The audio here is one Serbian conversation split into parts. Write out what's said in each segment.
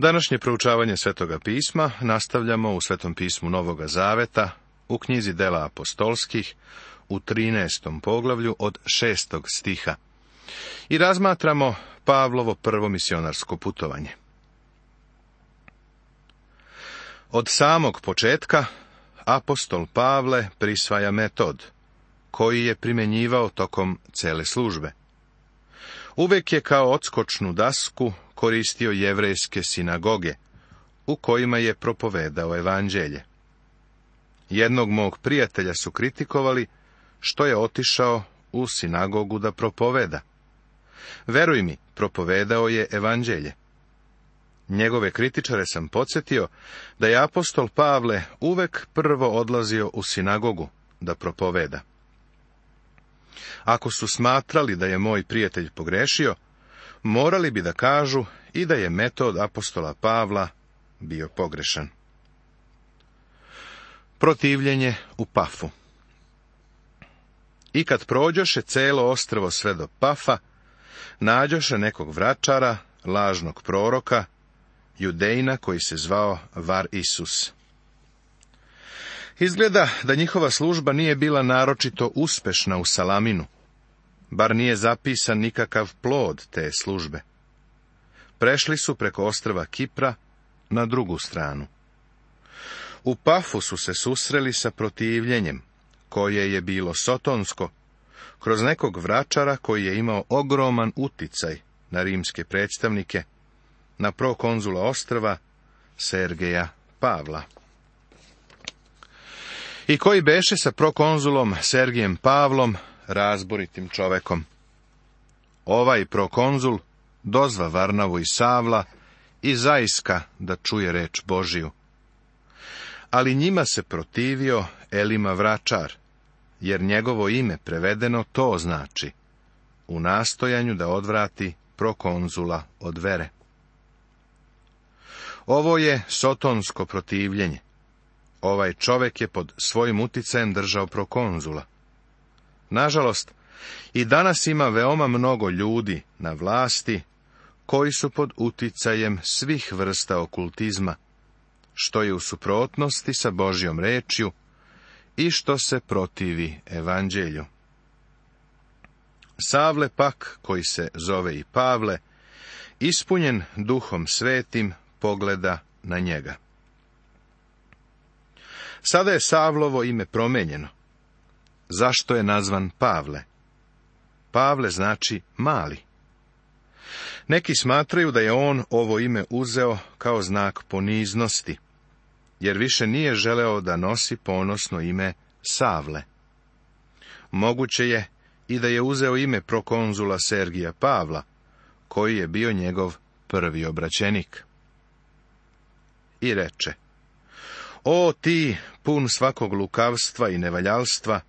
Današnje proučavanje Svetoga pisma nastavljamo u Svetom pismu Novoga Zaveta, u knjizi Dela apostolskih, u 13. poglavlju od 6. stiha. I razmatramo Pavlovo prvo misionarsko putovanje. Od samog početka apostol Pavle prisvaja metod, koji je primjenjivao tokom cele službe. Uvek je kao odskočnu dasku koristio jevrejske sinagoge, u kojima je propovedao evanđelje. Jednog mog prijatelja su kritikovali, što je otišao u sinagogu da propoveda. Veruj mi, propovedao je evanđelje. Njegove kritičare sam podsjetio da je apostol Pavle uvek prvo odlazio u sinagogu da propoveda. Ako su smatrali da je moj prijatelj pogrešio, morali bi da kažu i da je metod apostola Pavla bio pogrešan. Protivljenje u Pafu I kad prođoše celo ostrvo sve do Pafa, nađoše nekog vračara, lažnog proroka, judejna koji se zvao Var Isus. Izgleda da njihova služba nije bila naročito uspešna u Salaminu, bar nije zapisan nikakav plod te službe. Prešli su preko ostrva Kipra na drugu stranu. U Pafu su se susreli sa protivljenjem, koje je bilo sotonsko, kroz nekog vračara koji je imao ogroman uticaj na rimske predstavnike, na prokonzula ostrva Sergeja Pavla. I koji beše sa prokonzulom Sergijem Pavlom razboritim čovekom. Ovaj prokonzul dozva Varnavu i Savla i zaiska da čuje reč Božiju. Ali njima se protivio Elima Vračar, jer njegovo ime prevedeno to znači u nastojanju da odvrati prokonzula od vere. Ovo je sotonsko protivljenje. Ovaj čovek je pod svojim uticajem držao prokonzula. Nažalost, i danas ima veoma mnogo ljudi na vlasti koji su pod uticajem svih vrsta okultizma, što je u suprotnosti sa Božjom rečju i što se protivi evanđelju. Savle pak, koji se zove i Pavle, ispunjen duhom svetim, pogleda na njega. Sada je Savlovo ime promenjeno zašto je nazvan Pavle. Pavle znači mali. Neki smatraju da je on ovo ime uzeo kao znak poniznosti, jer više nije želeo da nosi ponosno ime Savle. Moguće je i da je uzeo ime prokonzula Sergija Pavla, koji je bio njegov prvi obraćenik. I reče, o ti, pun svakog lukavstva i nevaljalstva,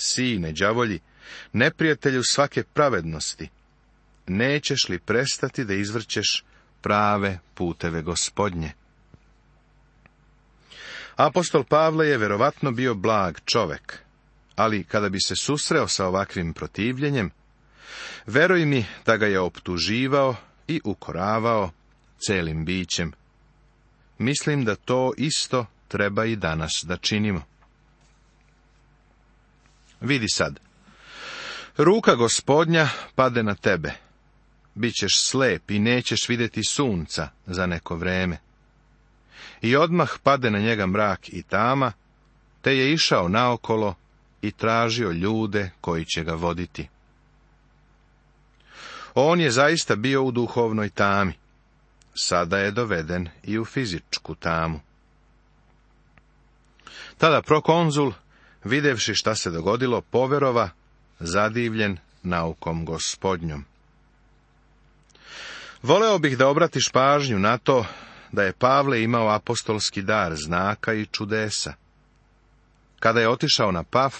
sine đavolji, neprijatelju svake pravednosti, nećeš li prestati da izvrćeš prave puteve gospodnje? Apostol Pavle je verovatno bio blag čovek, ali kada bi se susreo sa ovakvim protivljenjem, veruj mi da ga je optuživao i ukoravao celim bićem. Mislim da to isto treba i danas da činimo. Vidi sad. Ruka gospodnja pade na tebe. Bićeš slep i nećeš vidjeti sunca za neko vreme. I odmah pade na njega mrak i tama, te je išao naokolo i tražio ljude koji će ga voditi. On je zaista bio u duhovnoj tami. Sada je doveden i u fizičku tamu. Tada prokonzul videvši šta se dogodilo, poverova, zadivljen naukom gospodnjom. Voleo bih da obratiš pažnju na to da je Pavle imao apostolski dar znaka i čudesa. Kada je otišao na Paf,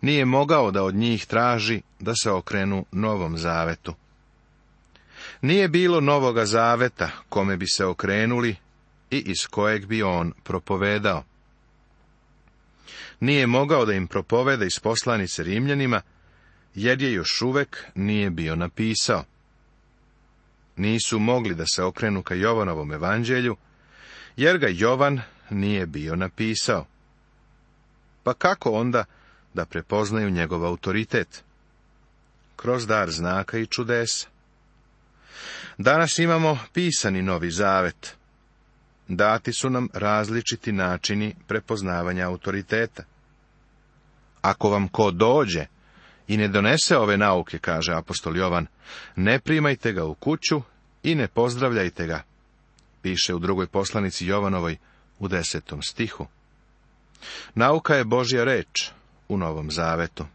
nije mogao da od njih traži da se okrenu novom zavetu. Nije bilo novoga zaveta kome bi se okrenuli i iz kojeg bi on propovedao nije mogao da im propoveda iz poslanice Rimljanima, jer je još uvek nije bio napisao. Nisu mogli da se okrenu ka Jovanovom evanđelju, jer ga Jovan nije bio napisao. Pa kako onda da prepoznaju njegov autoritet? Kroz dar znaka i čudesa. Danas imamo pisani novi zavet dati su nam različiti načini prepoznavanja autoriteta. Ako vam ko dođe i ne donese ove nauke, kaže apostol Jovan, ne primajte ga u kuću i ne pozdravljajte ga, piše u drugoj poslanici Jovanovoj u desetom stihu. Nauka je Božja reč u Novom Zavetu.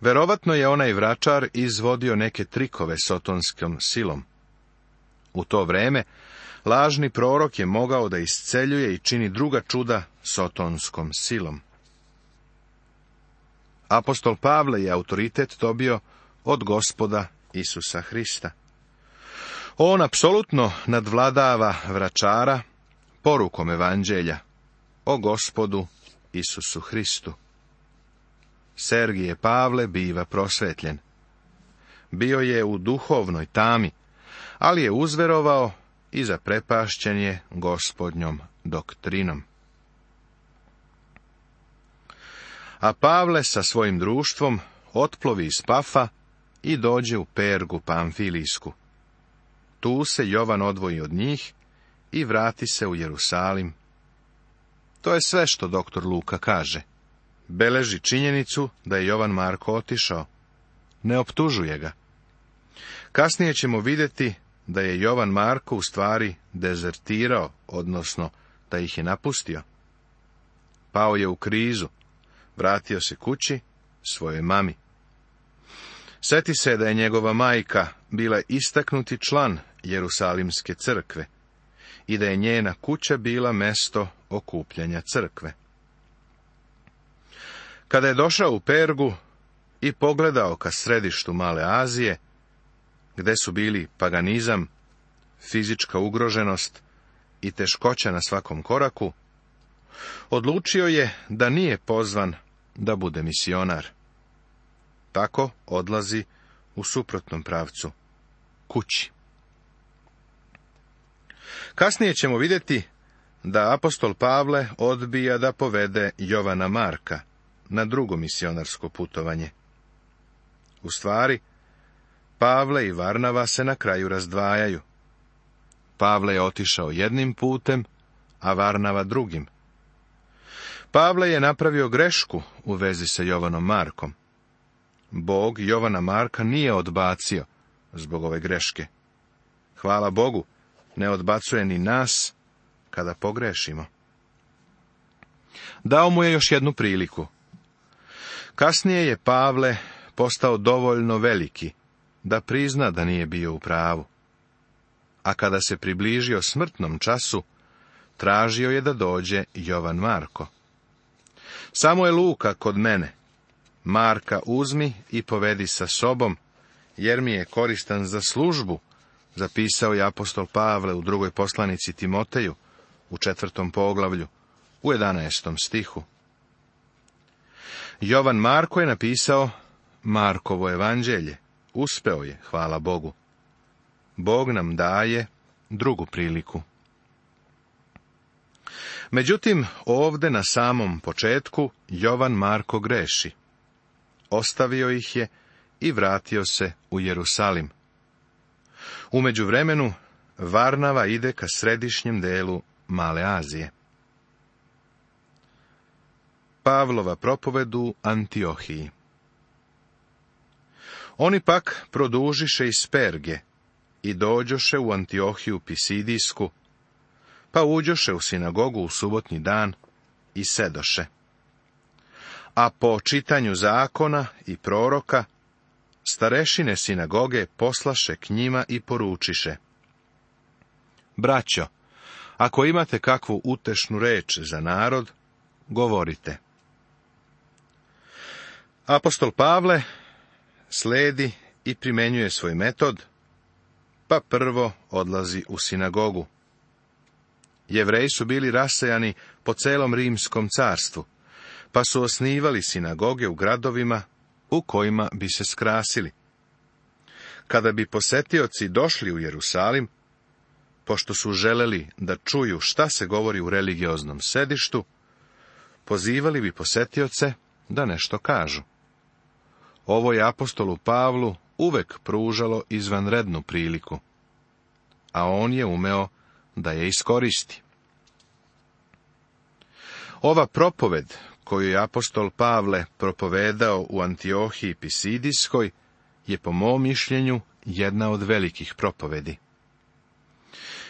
Verovatno je onaj vračar izvodio neke trikove sotonskom silom. U to vreme lažni prorok je mogao da isceljuje i čini druga čuda sotonskom silom. Apostol Pavle je autoritet dobio od gospoda Isusa Hrista. On apsolutno nadvladava vračara porukom evanđelja o gospodu Isusu Hristu. Sergije Pavle biva prosvetljen. Bio je u duhovnoj tami, ali je uzverovao i za prepašćenje gospodnjom doktrinom. A Pavle sa svojim društvom otplovi iz Pafa i dođe u Pergu Pamfilijsku. Tu se Jovan odvoji od njih i vrati se u Jerusalim. To je sve što doktor Luka kaže. Beleži činjenicu da je Jovan Marko otišao. Ne optužuje ga. Kasnije ćemo vidjeti da je Jovan Marko u stvari dezertirao, odnosno da ih je napustio. Pao je u krizu, vratio se kući svojoj mami. Sjeti se da je njegova majka bila istaknuti član Jerusalimske crkve i da je njena kuća bila mesto okupljanja crkve. Kada je došao u Pergu i pogledao ka središtu Male Azije, gde su bili paganizam, fizička ugroženost i teškoća na svakom koraku, odlučio je da nije pozvan da bude misionar. Tako odlazi u suprotnom pravcu, kući. Kasnije ćemo vidjeti da apostol Pavle odbija da povede Jovana Marka na drugo misionarsko putovanje. U stvari, Pavle i Varnava se na kraju razdvajaju. Pavle je otišao jednim putem, a Varnava drugim. Pavle je napravio grešku u vezi sa Jovanom Markom. Bog Jovana Marka nije odbacio zbog ove greške. Hvala Bogu, ne odbacuje ni nas kada pogrešimo. Dao mu je još jednu priliku. Kasnije je Pavle postao dovoljno veliki da prizna da nije bio u pravu. A kada se približio smrtnom času, tražio je da dođe Jovan Marko. Samo je Luka kod mene. Marka uzmi i povedi sa sobom, jer mi je koristan za službu, zapisao je apostol Pavle u drugoj poslanici Timoteju, u četvrtom poglavlju, u jedanaestom stihu. Jovan Marko je napisao Markovo evanđelje, Uspeo je, hvala Bogu. Bog nam daje drugu priliku. Međutim, ovde na samom početku Jovan Marko greši. Ostavio ih je i vratio se u Jerusalim. Umeđu vremenu, Varnava ide ka središnjem delu Male Azije. Pavlova propovedu Antiohiji oni pak produžiše iz Perge i dođoše u Antiohiju Pisidijsku, pa uđoše u sinagogu u subotni dan i sedoše. A po čitanju zakona i proroka, starešine sinagoge poslaše k njima i poručiše. Braćo, ako imate kakvu utešnu reč za narod, govorite. Apostol Pavle sledi i primenjuje svoj metod, pa prvo odlazi u sinagogu. Jevreji su bili rasejani po celom rimskom carstvu, pa su osnivali sinagoge u gradovima u kojima bi se skrasili. Kada bi posetioci došli u Jerusalim, pošto su želeli da čuju šta se govori u religioznom sedištu, pozivali bi posetioce da nešto kažu. Ovo je apostolu Pavlu uvek pružalo izvanrednu priliku, a on je umeo da je iskoristi. Ova propoved koju je apostol Pavle propovedao u Antiohiji Pisidijskoj je po mom mišljenju jedna od velikih propovedi.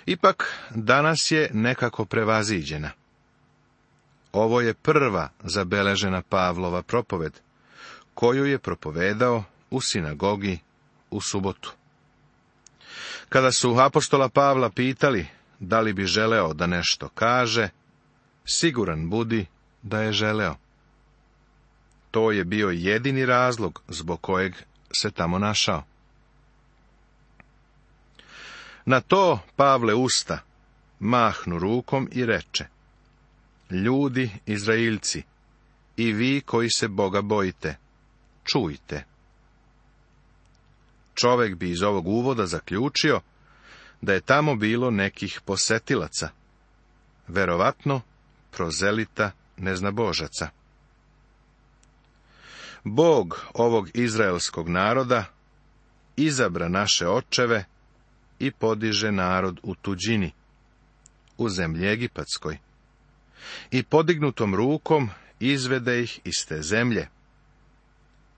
Ipak danas je nekako prevaziđena. Ovo je prva zabeležena Pavlova propoved, koju je propovedao u sinagogi u subotu. Kada su apostola Pavla pitali da li bi želeo da nešto kaže, siguran budi da je želeo. To je bio jedini razlog zbog kojeg se tamo našao. Na to Pavle usta mahnu rukom i reče, Ljudi, Izrailci, i vi koji se Boga bojite, čujte. Čovek bi iz ovog uvoda zaključio da je tamo bilo nekih posetilaca, verovatno prozelita neznabožaca. Bog ovog izraelskog naroda izabra naše očeve i podiže narod u tuđini, u zemlji Egipatskoj. I podignutom rukom izvede ih iz te zemlje,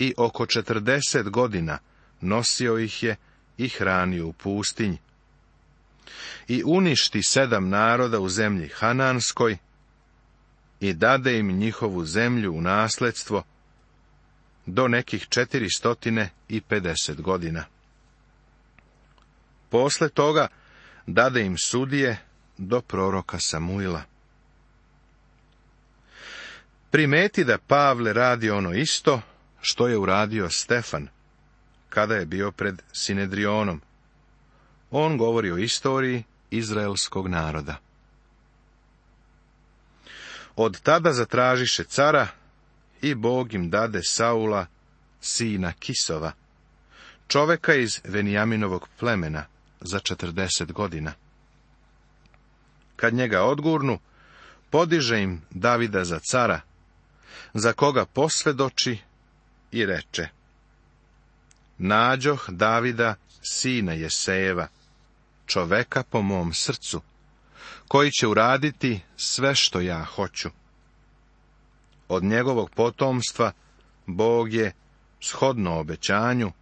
i oko četrdeset godina nosio ih je i hranio u pustinji. I uništi sedam naroda u zemlji Hananskoj i dade im njihovu zemlju u nasledstvo do nekih četiri i pedeset godina. Posle toga dade im sudije do proroka Samuila. Primeti da Pavle radi ono isto što je uradio Stefan kada je bio pred Sinedrionom. On govori o istoriji izraelskog naroda. Od tada zatražiše cara i Bog im dade Saula, sina Kisova, čoveka iz Venijaminovog plemena za četrdeset godina. Kad njega odgurnu, podiže im Davida za cara, za koga posvedoči i reče, Nađoh Davida, sina Jesejeva, čoveka po mom srcu, koji će uraditi sve što ja hoću. Od njegovog potomstva Bog je, shodno obećanju,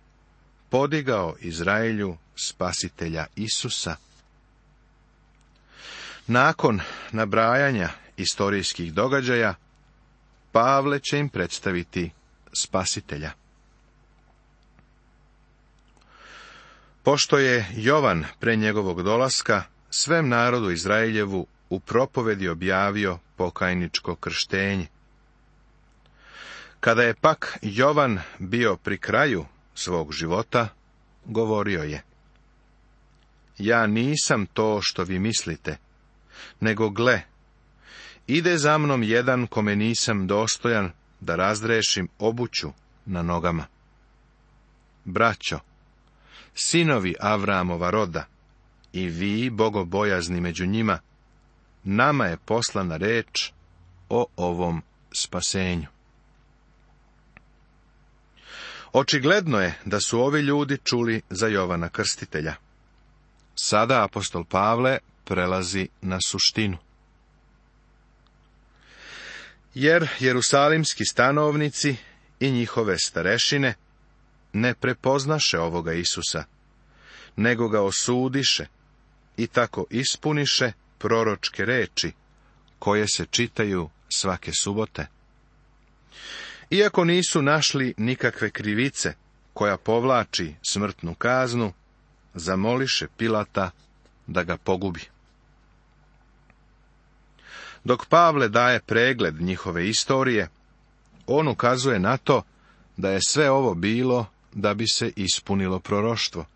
podigao Izraelju spasitelja Isusa. Nakon nabrajanja istorijskih događaja, Pavle će im predstaviti spasitelja. Pošto je Jovan pre njegovog dolaska svem narodu Izraeljevu u propovedi objavio pokajničko krštenje. Kada je pak Jovan bio pri kraju svog života, govorio je. Ja nisam to što vi mislite, nego gle, ide za mnom jedan kome nisam dostojan da razrešim obuću na nogama. Braćo, sinovi Avramova roda, i vi, bogobojazni među njima, nama je poslana reč o ovom spasenju. Očigledno je da su ovi ljudi čuli za Jovana Krstitelja. Sada apostol Pavle prelazi na suštinu jer jerusalimski stanovnici i njihove starešine ne prepoznaše ovoga Isusa, nego ga osudiše i tako ispuniše proročke reči, koje se čitaju svake subote. Iako nisu našli nikakve krivice, koja povlači smrtnu kaznu, zamoliše Pilata da ga pogubi. Dok Pavle daje pregled njihove istorije, on ukazuje na to da je sve ovo bilo da bi se ispunilo proroštvo.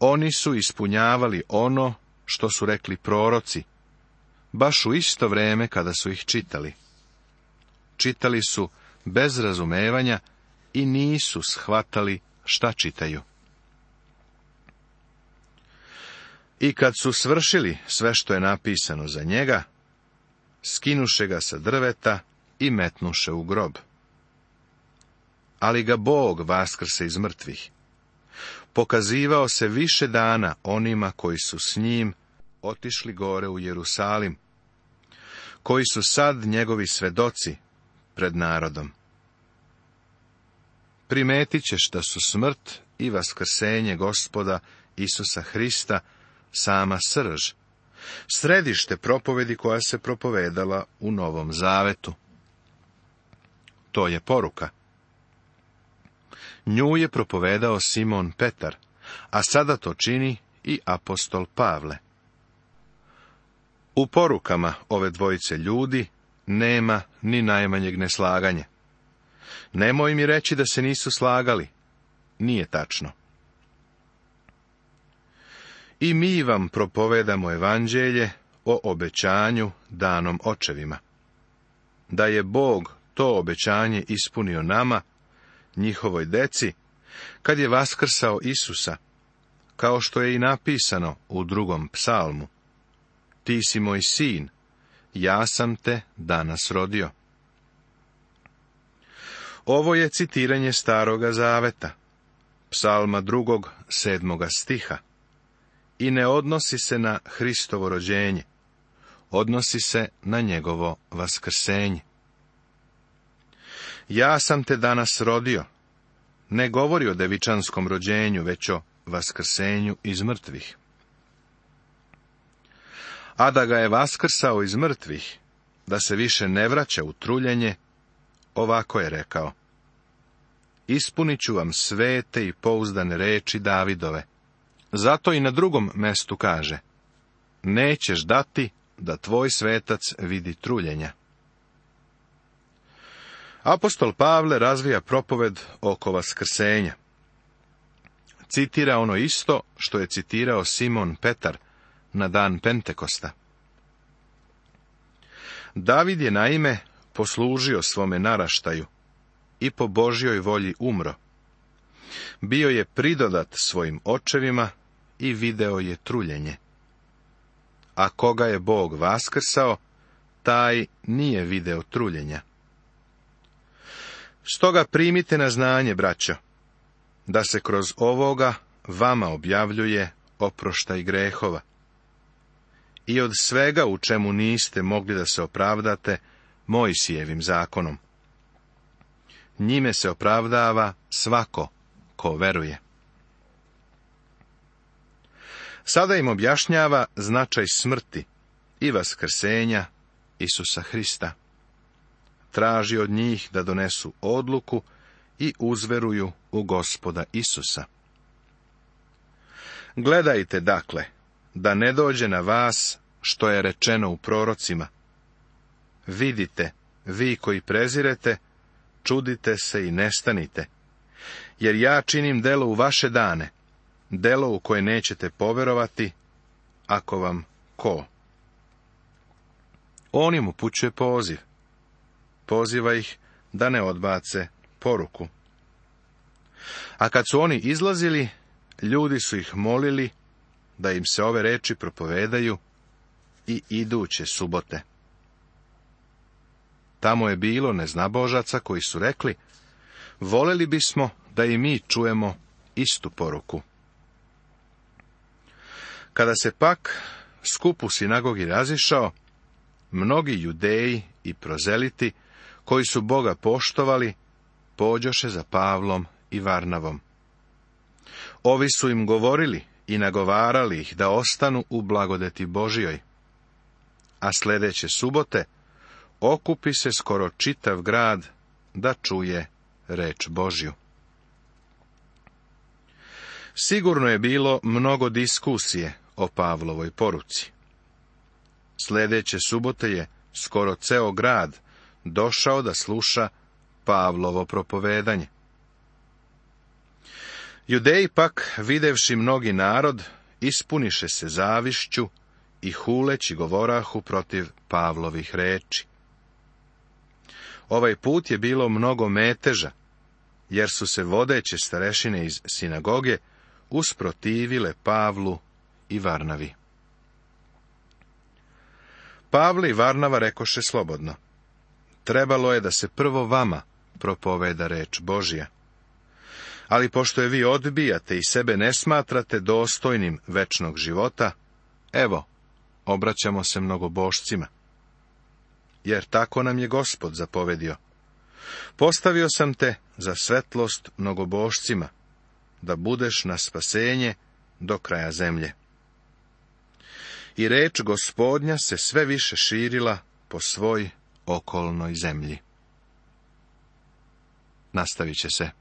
Oni su ispunjavali ono što su rekli proroci, baš u isto vrijeme kada su ih čitali. Čitali su bez razumevanja i nisu shvatali šta čitaju. I kad su svršili sve što je napisano za njega, skinuše ga sa drveta i metnuše u grob. Ali ga Bog vaskrse iz mrtvih. Pokazivao se više dana onima koji su s njim otišli gore u Jerusalim, koji su sad njegovi svedoci pred narodom. Primetit ćeš da su smrt i vaskrsenje gospoda Isusa Hrista sama srž središte propovedi koja se propovedala u Novom Zavetu. To je poruka. Nju je propovedao Simon Petar, a sada to čini i apostol Pavle. U porukama ove dvojice ljudi nema ni najmanjeg neslaganja. Nemoj mi reći da se nisu slagali. Nije tačno. I mi vam propovedamo evanđelje o obećanju danom očevima. Da je Bog to obećanje ispunio nama, njihovoj deci, kad je vaskrsao Isusa, kao što je i napisano u drugom psalmu. Ti si moj sin, ja sam te danas rodio. Ovo je citiranje Staroga Zaveta, psalma drugog, sedmoga stiha i ne odnosi se na Hristovo rođenje, odnosi se na njegovo vaskrsenje. Ja sam te danas rodio, ne govori o devičanskom rođenju, već o vaskrsenju iz mrtvih. A da ga je vaskrsao iz mrtvih, da se više ne vraća u truljenje, ovako je rekao. Ispunit ću vam svete i pouzdane reči Davidove. Zato i na drugom mestu kaže, nećeš dati da tvoj svetac vidi truljenja. Apostol Pavle razvija propoved oko vaskrsenja. Citira ono isto što je citirao Simon Petar na dan Pentekosta. David je naime poslužio svome naraštaju i po Božjoj volji umro. Bio je pridodat svojim očevima i video je truljenje. A koga je Bog vaskrsao, taj nije video truljenja. Stoga primite na znanje, braćo, da se kroz ovoga vama objavljuje oproštaj grehova. I od svega u čemu niste mogli da se opravdate Mojsijevim zakonom. Njime se opravdava svako ko veruje. Sada im objašnjava značaj smrti i vaskrsenja Isusa Hrista. Traži od njih da donesu odluku i uzveruju u gospoda Isusa. Gledajte dakle, da ne dođe na vas što je rečeno u prorocima. Vidite, vi koji prezirete, čudite se i nestanite, jer ja činim delo u vaše dane, delo u koje nećete poverovati, ako vam ko. On im upućuje poziv. Poziva ih da ne odbace poruku. A kad su oni izlazili, ljudi su ih molili da im se ove reči propovedaju i iduće subote. Tamo je bilo neznabožaca koji su rekli, voleli bismo da i mi čujemo istu poruku. Kada se pak skupu sinagogi razišao, mnogi judeji i prozeliti, koji su Boga poštovali, pođoše za Pavlom i Varnavom. Ovi su im govorili i nagovarali ih da ostanu u blagodeti Božijoj. A sljedeće subote okupi se skoro čitav grad da čuje reč Božju. Sigurno je bilo mnogo diskusije o Pavlovoj poruci. Sljedeće subote je skoro ceo grad došao da sluša Pavlovo propovedanje. Judeji pak, videvši mnogi narod, ispuniše se zavišću i huleći govorahu protiv Pavlovih reči. Ovaj put je bilo mnogo meteža, jer su se vodeće starešine iz sinagoge usprotivile Pavlu i Varnavi. Pavli i Varnava rekoše slobodno. Trebalo je da se prvo vama propoveda reč Božja. Ali pošto je vi odbijate i sebe ne smatrate dostojnim večnog života, evo, obraćamo se mnogobošcima. Jer tako nam je gospod zapovedio. Postavio sam te za svetlost mnogobošcima, da budeš na spasenje do kraja zemlje. I reč gospodnja se sve više širila po svoj okolnoj zemlji. Nastavit će se.